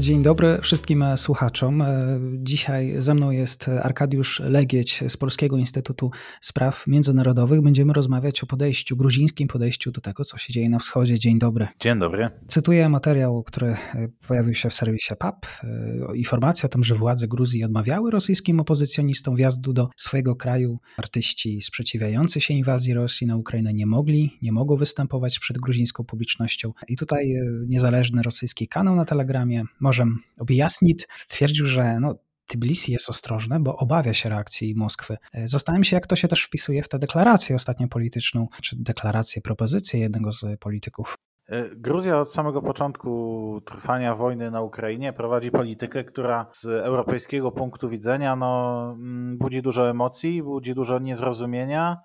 Dzień dobry wszystkim słuchaczom. Dzisiaj ze mną jest Arkadiusz Legieć z Polskiego Instytutu Spraw Międzynarodowych. Będziemy rozmawiać o podejściu, gruzińskim podejściu do tego, co się dzieje na wschodzie. Dzień dobry. Dzień dobry. Cytuję materiał, który pojawił się w serwisie PAP. Informacja o tym, że władze Gruzji odmawiały rosyjskim opozycjonistom wjazdu do swojego kraju. Artyści sprzeciwiający się inwazji Rosji na Ukrainę nie mogli, nie mogą występować przed gruzińską publicznością. I tutaj niezależny rosyjski kanał na Telegramie Możem objaśnić, stwierdził, że no, Tbilisi jest ostrożne, bo obawia się reakcji Moskwy. Zastanawiam się, jak to się też wpisuje w tę deklarację ostatnio polityczną, czy deklarację, propozycję jednego z polityków. Gruzja od samego początku trwania wojny na Ukrainie prowadzi politykę, która z europejskiego punktu widzenia no, budzi dużo emocji, budzi dużo niezrozumienia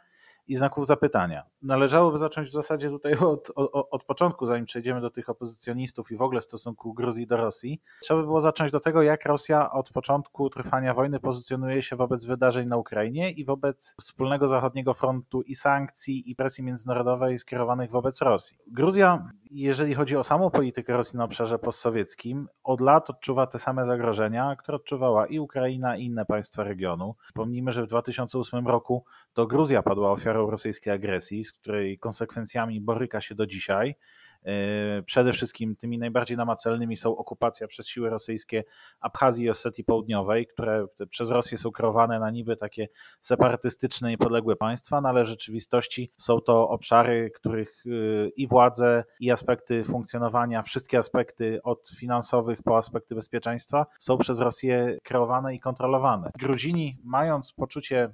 i znaków zapytania. Należałoby zacząć w zasadzie tutaj od, od, od, początku, zanim przejdziemy do tych opozycjonistów i w ogóle stosunku Gruzji do Rosji. Trzeba by było zacząć do tego, jak Rosja od początku trwania wojny pozycjonuje się wobec wydarzeń na Ukrainie i wobec wspólnego zachodniego frontu i sankcji i presji międzynarodowej skierowanych wobec Rosji. Gruzja, jeżeli chodzi o samą politykę Rosji na obszarze postsowieckim, od lat odczuwa te same zagrożenia, które odczuwała i Ukraina, i inne państwa regionu. Pomnijmy, że w 2008 roku to Gruzja padła ofiarą rosyjskiej agresji, z której konsekwencjami boryka się do dzisiaj. E, przede wszystkim tymi najbardziej namacalnymi są okupacja przez siły rosyjskie Abchazji i Osetii Południowej, które przez Rosję są kreowane na niby takie separatystyczne, niepodległe państwa, no ale w rzeczywistości są to obszary, których e, i władze, i aspekty funkcjonowania, wszystkie aspekty od finansowych po aspekty bezpieczeństwa są przez Rosję kreowane i kontrolowane. Gruzini, mając poczucie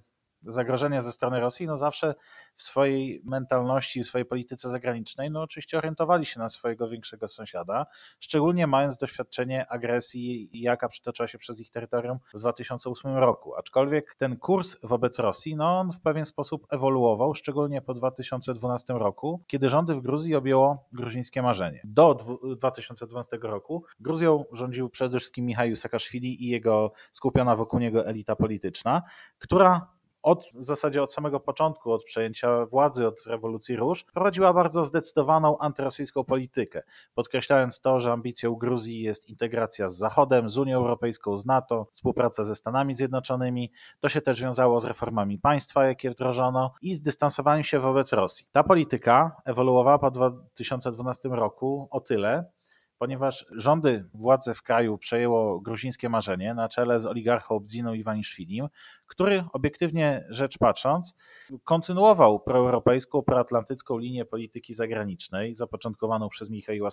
zagrożenia ze strony Rosji, no zawsze w swojej mentalności, w swojej polityce zagranicznej, no oczywiście orientowali się na swojego większego sąsiada, szczególnie mając doświadczenie agresji, jaka przytoczyła się przez ich terytorium w 2008 roku. Aczkolwiek ten kurs wobec Rosji, no on w pewien sposób ewoluował, szczególnie po 2012 roku, kiedy rządy w Gruzji objęło gruzińskie marzenie. Do 2012 roku Gruzją rządził przede wszystkim Michał Saakaszwili i jego skupiona wokół niego elita polityczna, która od w zasadzie od samego początku, od przejęcia władzy, od rewolucji róż, prowadziła bardzo zdecydowaną antyrosyjską politykę, podkreślając to, że ambicją Gruzji jest integracja z Zachodem, z Unią Europejską, z NATO, współpraca ze Stanami Zjednoczonymi. To się też wiązało z reformami państwa, jakie wdrożono i z dystansowaniem się wobec Rosji. Ta polityka ewoluowała po 2012 roku o tyle, ponieważ rządy, władze w kraju przejęło gruzińskie marzenie na czele z oligarchą Bdziną Iwaniszwilim, który obiektywnie rzecz patrząc kontynuował proeuropejską, proatlantycką linię polityki zagranicznej zapoczątkowaną przez Michała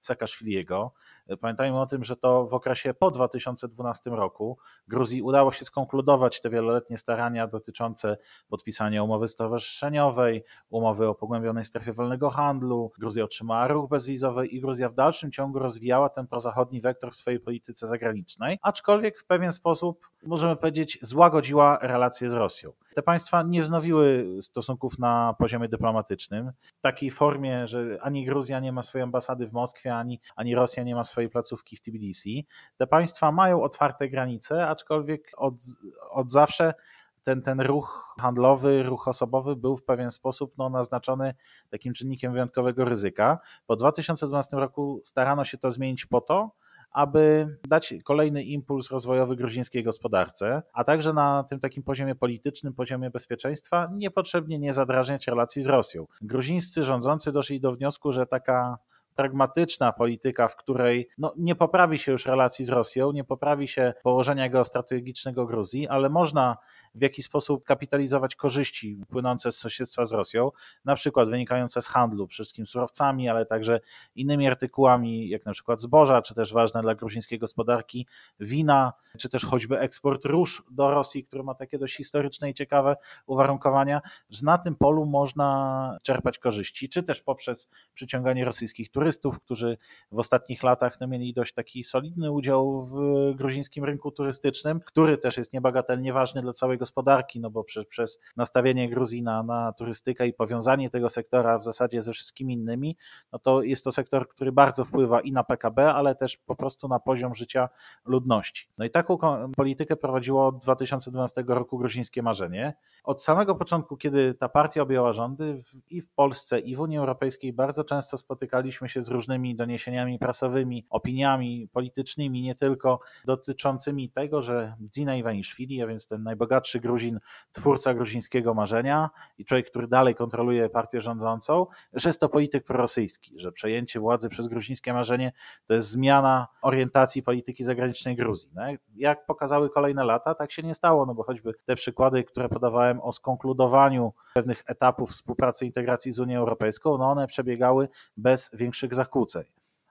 Saakaszwiliego. Pamiętajmy o tym, że to w okresie po 2012 roku Gruzji udało się skonkludować te wieloletnie starania dotyczące podpisania umowy stowarzyszeniowej, umowy o pogłębionej strefie wolnego handlu. Gruzja otrzymała ruch bezwizowy i Gruzja w dalszym ciągu rozwijała ten prozachodni wektor w swojej polityce zagranicznej, aczkolwiek w pewien sposób, możemy powiedzieć, złagodziła relacje z Rosją. Te państwa nie wznowiły stosunków na poziomie dyplomatycznym w takiej formie, że ani Gruzja nie ma swojej ambasady w Moskwie, ani, ani Rosja nie ma swojej placówki w Tbilisi. Te państwa mają otwarte granice, aczkolwiek od, od zawsze ten, ten ruch handlowy, ruch osobowy był w pewien sposób no, naznaczony takim czynnikiem wyjątkowego ryzyka. Po 2012 roku starano się to zmienić po to, aby dać kolejny impuls rozwojowy gruzińskiej gospodarce, a także na tym takim poziomie politycznym, poziomie bezpieczeństwa niepotrzebnie nie zadrażniać relacji z Rosją. Gruzińscy rządzący doszli do wniosku, że taka pragmatyczna polityka, w której no, nie poprawi się już relacji z Rosją, nie poprawi się położenia geostrategicznego Gruzji, ale można w jaki sposób kapitalizować korzyści płynące z sąsiedztwa z Rosją, na przykład wynikające z handlu, przede wszystkim surowcami, ale także innymi artykułami, jak na przykład zboża, czy też ważne dla gruzińskiej gospodarki wina, czy też choćby eksport róż do Rosji, który ma takie dość historyczne i ciekawe uwarunkowania, że na tym polu można czerpać korzyści, czy też poprzez przyciąganie rosyjskich turystów, którzy w ostatnich latach no, mieli dość taki solidny udział w gruzińskim rynku turystycznym, który też jest niebagatelnie ważny dla gospodarki gospodarki, no bo przez, przez nastawienie Gruzji na, na turystykę i powiązanie tego sektora w zasadzie ze wszystkimi innymi, no to jest to sektor, który bardzo wpływa i na PKB, ale też po prostu na poziom życia ludności. No i taką politykę prowadziło od 2012 roku gruzińskie marzenie. Od samego początku, kiedy ta partia objęła rządy i w Polsce, i w Unii Europejskiej, bardzo często spotykaliśmy się z różnymi doniesieniami prasowymi, opiniami politycznymi, nie tylko dotyczącymi tego, że Zina Iwaniszwili, a więc ten najbogatszy Gruzin, twórca gruzińskiego marzenia i człowiek, który dalej kontroluje partię rządzącą, że jest to polityk prorosyjski, że przejęcie władzy przez gruzińskie marzenie to jest zmiana orientacji polityki zagranicznej Gruzji. No, jak pokazały kolejne lata, tak się nie stało, no bo choćby te przykłady, które podawałem o skonkludowaniu pewnych etapów współpracy i integracji z Unią Europejską, no one przebiegały bez większych zakłóceń.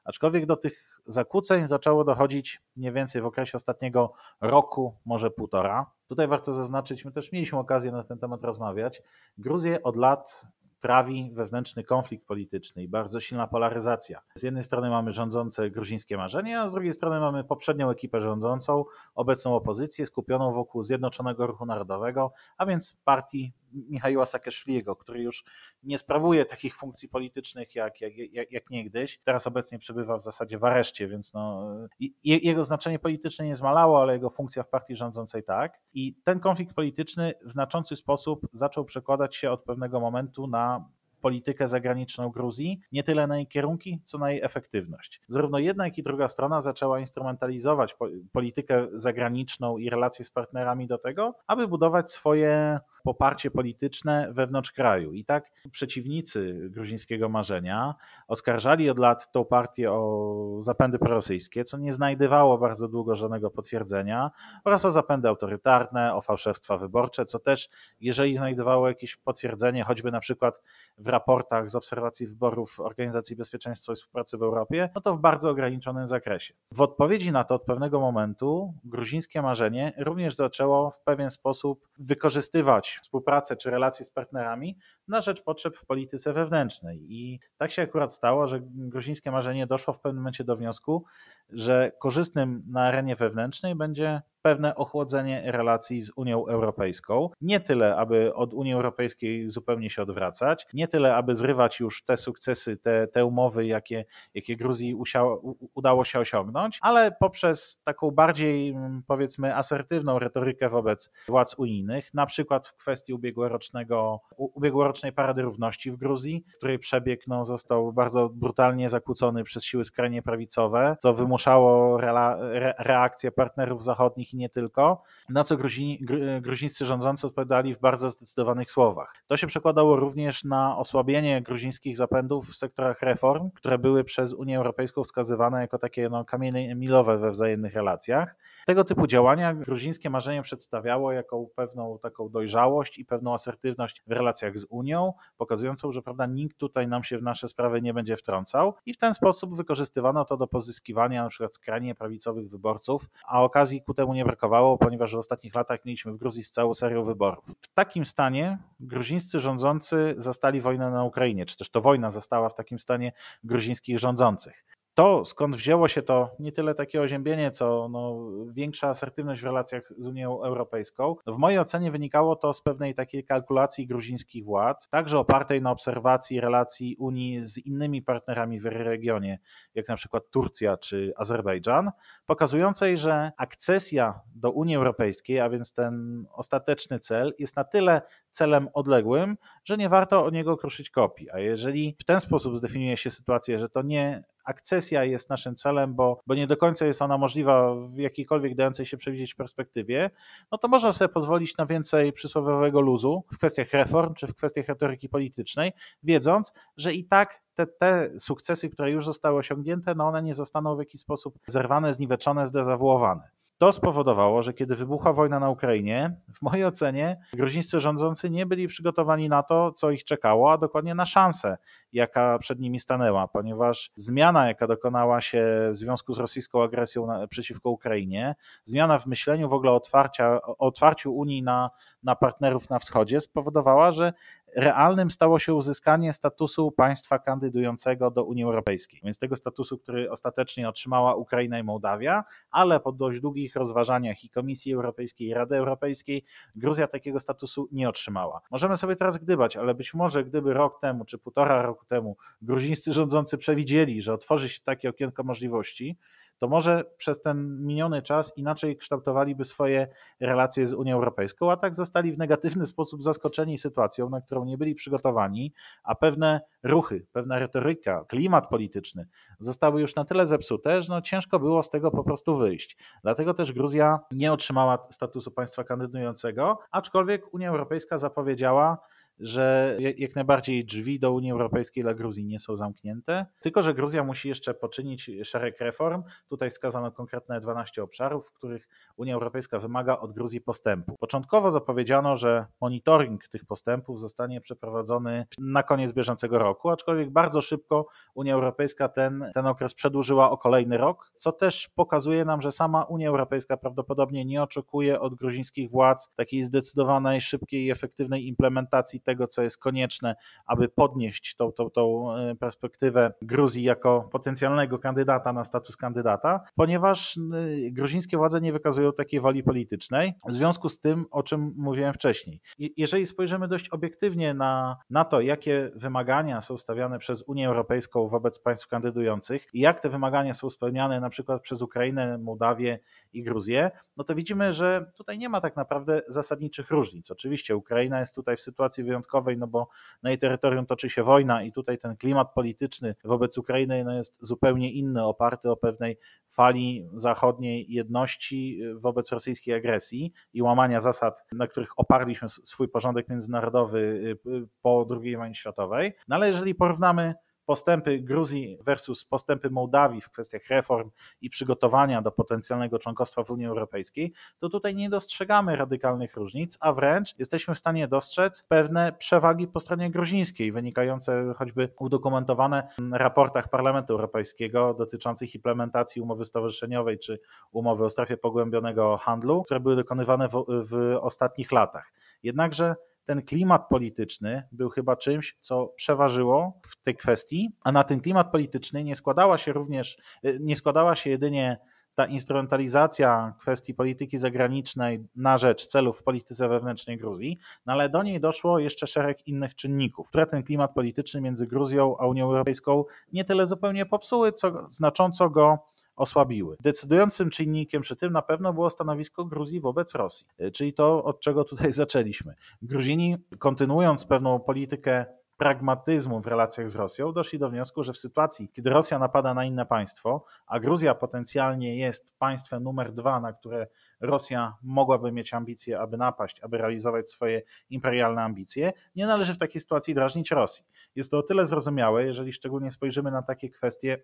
Aczkolwiek do tych zakłóceń zaczęło dochodzić mniej więcej w okresie ostatniego roku, może półtora. Tutaj warto zaznaczyć, my też mieliśmy okazję na ten temat rozmawiać. Gruzję od lat trawi wewnętrzny konflikt polityczny i bardzo silna polaryzacja. Z jednej strony mamy rządzące gruzińskie marzenie, a z drugiej strony mamy poprzednią ekipę rządzącą, obecną opozycję skupioną wokół Zjednoczonego Ruchu Narodowego, a więc partii Michaiła Saakaszwiliego, który już nie sprawuje takich funkcji politycznych jak, jak, jak, jak niegdyś. Teraz obecnie przebywa w zasadzie w areszcie, więc no, jego znaczenie polityczne nie zmalało, ale jego funkcja w partii rządzącej tak. I ten konflikt polityczny w znaczący sposób zaczął przekładać się od pewnego momentu na politykę zagraniczną Gruzji, nie tyle na jej kierunki, co na jej efektywność. Zarówno jedna, jak i druga strona zaczęła instrumentalizować politykę zagraniczną i relacje z partnerami do tego, aby budować swoje poparcie polityczne wewnątrz kraju. I tak przeciwnicy gruzińskiego marzenia oskarżali od lat tą partię o zapędy prorosyjskie, co nie znajdowało bardzo długo żadnego potwierdzenia, oraz o zapędy autorytarne, o fałszerstwa wyborcze, co też, jeżeli znajdowało jakieś potwierdzenie, choćby na przykład w raportach z obserwacji wyborów Organizacji Bezpieczeństwa i Współpracy w Europie, no to w bardzo ograniczonym zakresie. W odpowiedzi na to od pewnego momentu gruzińskie marzenie również zaczęło w pewien sposób wykorzystywać współpracę czy relacje z partnerami na rzecz potrzeb w polityce wewnętrznej. I tak się akurat stało, że gruzińskie marzenie doszło w pewnym momencie do wniosku, że korzystnym na arenie wewnętrznej będzie pewne ochłodzenie relacji z Unią Europejską. Nie tyle, aby od Unii Europejskiej zupełnie się odwracać, nie tyle, aby zrywać już te sukcesy, te, te umowy, jakie, jakie Gruzji udało się osiągnąć, ale poprzez taką bardziej, mm, powiedzmy, asertywną retorykę wobec władz unijnych, na przykład w kwestii ubiegłorocznego, ubiegłorocznej Parady Równości w Gruzji, której przebieg no, został bardzo brutalnie zakłócony przez siły skrajnie prawicowe, co wymuszało re, reakcję partnerów zachodnich nie tylko, na co gruzini, gruzińscy rządzący odpowiadali w bardzo zdecydowanych słowach. To się przekładało również na osłabienie gruzińskich zapędów w sektorach reform, które były przez Unię Europejską wskazywane jako takie no, kamienie milowe we wzajemnych relacjach. Tego typu działania gruzińskie marzenie przedstawiało jako pewną taką dojrzałość i pewną asertywność w relacjach z Unią, pokazującą, że prawda, nikt tutaj nam się w nasze sprawy nie będzie wtrącał i w ten sposób wykorzystywano to do pozyskiwania na przykład skrajnie prawicowych wyborców, a okazji ku temu nie brakowało, ponieważ w ostatnich latach mieliśmy w Gruzji z całą serią wyborów. W takim stanie gruzińscy rządzący zastali wojnę na Ukrainie, czy też to wojna zastała w takim stanie gruzińskich rządzących to, skąd wzięło się to nie tyle takie oziębienie, co no, większa asertywność w relacjach z Unią Europejską, w mojej ocenie wynikało to z pewnej takiej kalkulacji gruzińskich władz, także opartej na obserwacji relacji Unii z innymi partnerami w regionie, jak na przykład Turcja czy Azerbejdżan, pokazującej, że akcesja do Unii Europejskiej, a więc ten ostateczny cel, jest na tyle celem odległym, że nie warto o niego kruszyć kopii. A jeżeli w ten sposób zdefiniuje się sytuację, że to nie akcesja jest naszym celem, bo, bo nie do końca jest ona możliwa w jakiejkolwiek dającej się przewidzieć perspektywie, no to można sobie pozwolić na więcej przysłowiowego luzu w kwestiach reform czy w kwestiach retoryki politycznej, wiedząc, że i tak te, te sukcesy, które już zostały osiągnięte, no one nie zostaną w jakiś sposób zerwane, zniweczone, zdezawuowane. To spowodowało, że kiedy wybuchła wojna na Ukrainie, w mojej ocenie gruzińscy rządzący nie byli przygotowani na to, co ich czekało, a dokładnie na szansę, jaka przed nimi stanęła, ponieważ zmiana, jaka dokonała się w związku z rosyjską agresją na, przeciwko Ukrainie, zmiana w myśleniu w ogóle otwarcia, otwarciu Unii na, na partnerów na wschodzie spowodowała, że realnym stało się uzyskanie statusu państwa kandydującego do Unii Europejskiej. Więc tego statusu, który ostatecznie otrzymała Ukraina i Mołdawia, ale po dość długich rozważaniach i Komisji Europejskiej, i Rady Europejskiej, Gruzja takiego statusu nie otrzymała. Możemy sobie teraz gdybać, ale być może gdyby rok temu czy półtora roku temu gruzińscy rządzący przewidzieli, że otworzy się takie okienko możliwości, to może przez ten miniony czas inaczej kształtowaliby swoje relacje z Unią Europejską, a tak zostali w negatywny sposób zaskoczeni sytuacją, na którą nie byli przygotowani, a pewne ruchy, pewna retoryka, klimat polityczny zostały już na tyle zepsute, że no ciężko było z tego po prostu wyjść. Dlatego też Gruzja nie otrzymała statusu państwa kandydującego, aczkolwiek Unia Europejska zapowiedziała, że jak najbardziej drzwi do Unii Europejskiej dla Gruzji nie są zamknięte, tylko że Gruzja musi jeszcze poczynić szereg reform. Tutaj wskazano konkretne 12 obszarów, w których Unia Europejska wymaga od Gruzji postępu. Początkowo zapowiedziano, że monitoring tych postępów zostanie przeprowadzony na koniec bieżącego roku, aczkolwiek bardzo szybko Unia Europejska ten, ten okres przedłużyła o kolejny rok, co też pokazuje nam, że sama Unia Europejska prawdopodobnie nie oczekuje od gruzińskich władz takiej zdecydowanej, szybkiej i efektywnej implementacji tego, co jest konieczne, aby podnieść tą, tą, tą e, perspektywę Gruzji jako potencjalnego kandydata na status kandydata, ponieważ e, gruzińskie władze nie wykazują takiej woli politycznej, w związku z tym, o czym mówiłem wcześniej. Jeżeli spojrzymy dość obiektywnie na, na to, jakie wymagania są stawiane przez Unię Europejską wobec państw kandydujących i jak te wymagania są spełniane na przykład przez Ukrainę, Mołdawię i Gruzję, no to widzimy, że tutaj nie ma tak naprawdę zasadniczych różnic. Oczywiście Ukraina jest tutaj w sytuacji wyjątkowej, no bo na jej terytorium toczy się wojna i tutaj ten klimat polityczny wobec Ukrainy no jest zupełnie inny, oparty o pewnej fali zachodniej jedności wobec rosyjskiej agresji i łamania zasad, na których oparliśmy swój porządek międzynarodowy y, y, po II wojnie światowej. No ale jeżeli porównamy postępy Gruzji versus postępy Mołdawii w kwestiach reform i przygotowania do potencjalnego członkostwa w Unii Europejskiej, to tutaj nie dostrzegamy radykalnych różnic, a wręcz jesteśmy w stanie dostrzec pewne przewagi po stronie gruzińskiej, wynikające choćby udokumentowane w raportach Parlamentu Europejskiego dotyczących implementacji umowy stowarzyszeniowej czy umowy o strefie pogłębionego handlu, które były dokonywane w, w ostatnich latach. Jednakże ten klimat polityczny był chyba czymś, co przeważyło w tej kwestii, a na ten klimat polityczny nie składała się również, y, nie składała się jedynie ta instrumentalizacja kwestii polityki zagranicznej na rzecz celów w polityce wewnętrznej Gruzji, no ale do niej doszło jeszcze szereg innych czynników, które ten klimat polityczny między Gruzją a Unią Europejską nie tyle zupełnie popsuły, co znacząco go osłabiły. Decydującym czynnikiem przy tym na pewno było stanowisko Gruzji wobec Rosji, czyli to, od czego tutaj zaczęliśmy. Gruzini, kontynuując pewną politykę pragmatyzmu w relacjach z Rosją, doszli do wniosku, że w sytuacji, kiedy Rosja napada na inne państwo, a Gruzja potencjalnie jest państwem numer dwa, na które Rosja mogłaby mieć ambicje, aby napaść, aby realizować swoje imperialne ambicje, nie należy w takiej sytuacji drażnić Rosji. Jest to o tyle zrozumiałe, jeżeli szczególnie spojrzymy na takie kwestie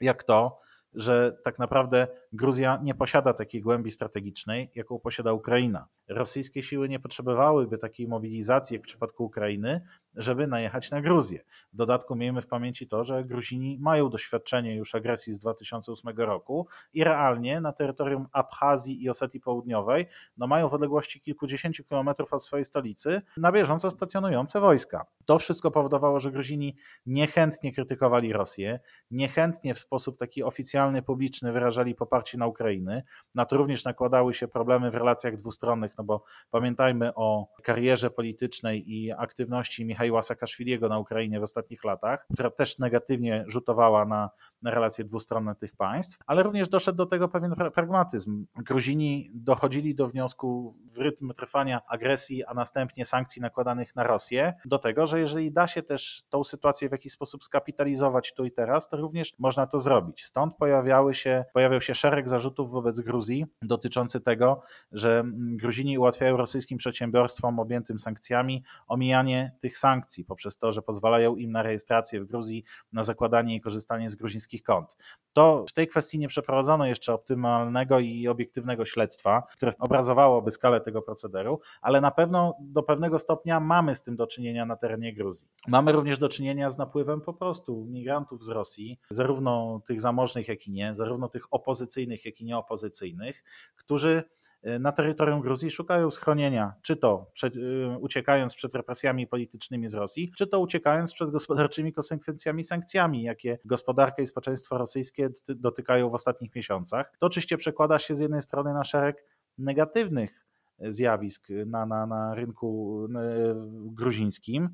jak to, że tak naprawdę Gruzja nie posiada takiej głębi strategicznej, jaką posiada Ukraina. Rosyjskie siły nie potrzebowałyby takiej mobilizacji jak w przypadku Ukrainy, żeby najechać na Gruzję. W dodatku miejmy w pamięci to, że Gruzini mają doświadczenie już agresji z 2008 roku i realnie na terytorium Abchazji i Osetii Południowej no mają w odległości kilkudziesięciu kilometrów od swojej stolicy na bieżąco stacjonujące wojska. To wszystko powodowało, że Gruzini niechętnie krytykowali Rosję, niechętnie w sposób taki oficjalny, publiczny wyrażali poparcie na Ukrainę. Na to również nakładały się problemy w relacjach dwustronnych, no bo pamiętajmy o karierze politycznej i aktywności Michaiła Saakaszwiliego na Ukrainie w ostatnich latach, która też negatywnie rzutowała na relacje dwustronne tych państw, ale również doszedł do tego pewien pragmatyzm. Gruzini dochodzili do wniosku w rytm trwania agresji, a następnie sankcji nakładanych na Rosję, do tego, że jeżeli da się też tą sytuację w jakiś sposób skapitalizować tu i teraz, to również można to zrobić. Stąd pojawiały się, pojawiał się szereg zarzutów wobec Gruzji dotyczący tego, że Gruzini ułatwiają rosyjskim przedsiębiorstwom objętym sankcjami omijanie tych sankcji sankcji poprzez to, że pozwalają im na rejestrację w Gruzji, na zakładanie i korzystanie z gruzińskich kont. To w tej kwestii nie przeprowadzono jeszcze optymalnego i obiektywnego śledztwa, które obrazowałoby skalę tego procederu, ale na pewno do pewnego stopnia mamy z tym do czynienia na terenie Gruzji. Mamy również do czynienia z napływem po prostu migrantów z Rosji, zarówno tych zamożnych, jak i nie, zarówno tych opozycyjnych, jak i nieopozycyjnych, którzy na terytorium Gruzji szukają schronienia, czy to przed, uciekając przed represjami politycznymi z Rosji, czy to uciekając przed gospodarczymi konsekwencjami sankcjami, jakie gospodarka i społeczeństwo rosyjskie dotykają w ostatnich miesiącach. To oczywiście przekłada się z jednej strony na szereg negatywnych zjawisk na, na, na rynku gruzińskim,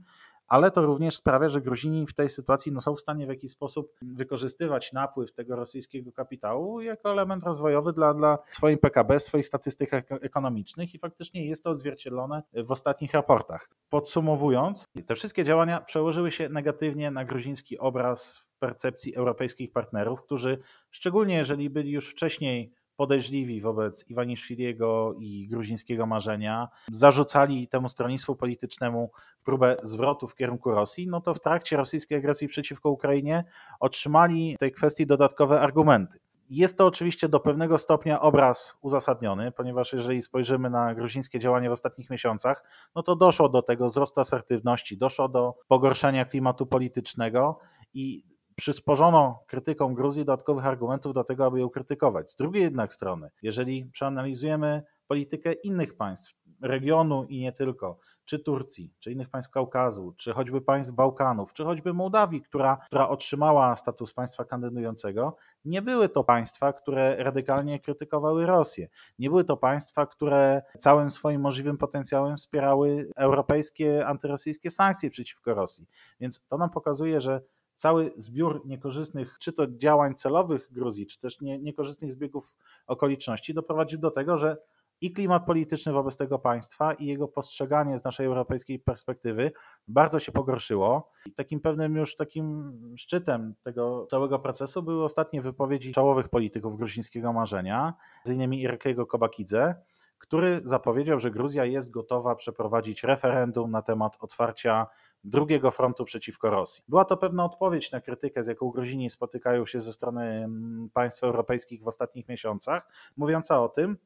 ale to również sprawia, że Gruzini w tej sytuacji no, są w stanie w jakiś sposób wykorzystywać napływ tego rosyjskiego kapitału jako element rozwojowy dla, dla swoim PKB, swoich statystyk ekonomicznych i faktycznie jest to odzwierciedlone w ostatnich raportach. Podsumowując, te wszystkie działania przełożyły się negatywnie na gruziński obraz w percepcji europejskich partnerów, którzy szczególnie jeżeli byli już wcześniej podejrzliwi wobec Iwaniszwiliego i gruzińskiego marzenia, zarzucali temu stronnictwu politycznemu próbę zwrotu w kierunku Rosji, no to w trakcie rosyjskiej agresji przeciwko Ukrainie otrzymali w tej kwestii dodatkowe argumenty. Jest to oczywiście do pewnego stopnia obraz uzasadniony, ponieważ jeżeli spojrzymy na gruzińskie działania w ostatnich miesiącach, no to doszło do tego wzrostu asertywności, doszło do pogorszenia klimatu politycznego i przysporzono krytykom Gruzji dodatkowych argumentów do tego, aby ją krytykować. Z drugiej jednak strony, jeżeli przeanalizujemy politykę innych państw, regionu i nie tylko, czy Turcji, czy innych państw Kaukazu, czy choćby państw Bałkanów, czy choćby Mołdawii, która, która otrzymała status państwa kandydującego, nie były to państwa, które radykalnie krytykowały Rosję. Nie były to państwa, które całym swoim możliwym potencjałem wspierały europejskie antyrosyjskie sankcje przeciwko Rosji. Więc to nam pokazuje, że cały zbiór niekorzystnych, czy to działań celowych Gruzji, czy też nie, niekorzystnych zbiegów okoliczności doprowadził do tego, że i klimat polityczny wobec tego państwa, i jego postrzeganie z naszej europejskiej perspektywy bardzo się pogorszyło. I takim pewnym już takim szczytem tego całego procesu były ostatnie wypowiedzi czołowych polityków gruzińskiego marzenia, m.in. Irakiego Kobakidze, który zapowiedział, że Gruzja jest gotowa przeprowadzić referendum na temat otwarcia drugiego frontu przeciwko Rosji. Była to pewna odpowiedź na krytykę, z jaką Gruzini spotykają się ze strony mm, państw europejskich w ostatnich miesiącach, mówiąca o tym,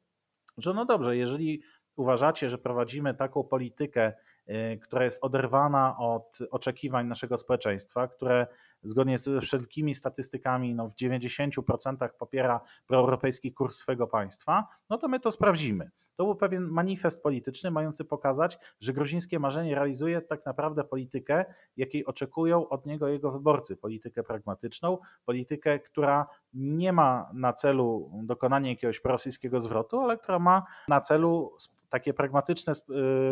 że no dobrze, jeżeli uważacie, że prowadzimy taką politykę, y, która jest oderwana od oczekiwań naszego społeczeństwa, które zgodnie ze wszelkimi statystykami no w 90% popiera proeuropejski kurs swego państwa, no to my to sprawdzimy. To był pewien manifest polityczny mający pokazać, że gruzińskie marzenie realizuje tak naprawdę politykę, jakiej oczekują od niego jego wyborcy. Politykę pragmatyczną, politykę, która nie ma na celu dokonanie jakiegoś prorosyjskiego zwrotu, ale która ma na celu takie pragmatyczne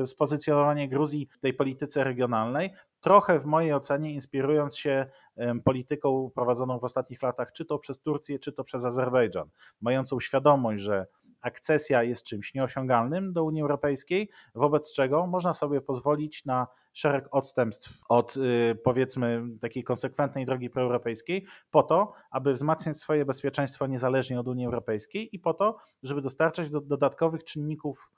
y, spozycjonowanie Gruzji w tej polityce regionalnej, trochę w mojej ocenie inspirując się polityką prowadzoną w ostatnich latach, czy to przez Turcję, czy to przez Azerbejdżan, mającą świadomość, że akcesja jest czymś nieosiągalnym do Unii Europejskiej, wobec czego można sobie pozwolić na szereg odstępstw od y, powiedzmy takiej konsekwentnej drogi proeuropejskiej, po to, aby wzmacniać swoje bezpieczeństwo niezależnie od Unii Europejskiej i po to, żeby dostarczać do dodatkowych czynników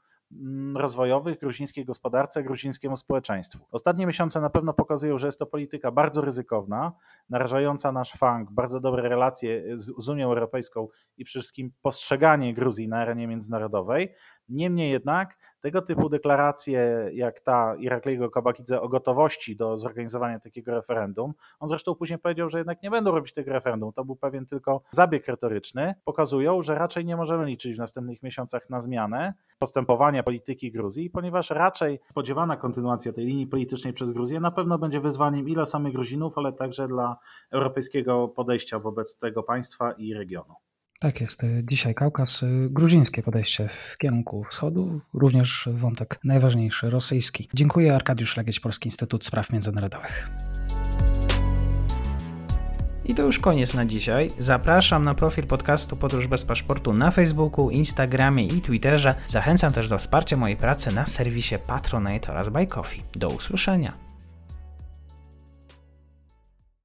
rozwojowych gruzińskiej gospodarce, gruzińskiemu społeczeństwu. Ostatnie miesiące na pewno pokazują, że jest to polityka bardzo ryzykowna, narażająca nasz fang, bardzo dobre relacje z, z Unią Europejską i przede wszystkim postrzeganie Gruzji na arenie międzynarodowej. Niemniej jednak tego typu deklaracje, jak ta Irakliego Kabakidze o gotowości do zorganizowania takiego referendum, on zresztą później powiedział, że jednak nie będą robić tego referendum, to był pewien tylko zabieg retoryczny, pokazują, że raczej nie możemy liczyć w następnych miesiącach na zmianę postępowania polityki Gruzji, ponieważ raczej spodziewana kontynuacja tej linii politycznej przez Gruzję na pewno będzie wyzwaniem i dla samych Gruzinów, ale także dla europejskiego podejścia wobec tego państwa i regionu. Tak jest. Dzisiaj Kaukaz, gruzińskie podejście w kierunku wschodu, również wątek najważniejszy, rosyjski. Dziękuję. Arkadiusz Legieć, Polski Instytut Spraw Międzynarodowych. I to już koniec na dzisiaj. Zapraszam na profil podcastu Podróż bez paszportu na Facebooku, Instagramie i Twitterze. Zachęcam też do wsparcia mojej pracy na serwisie Patronite oraz Buy Coffee. Do usłyszenia.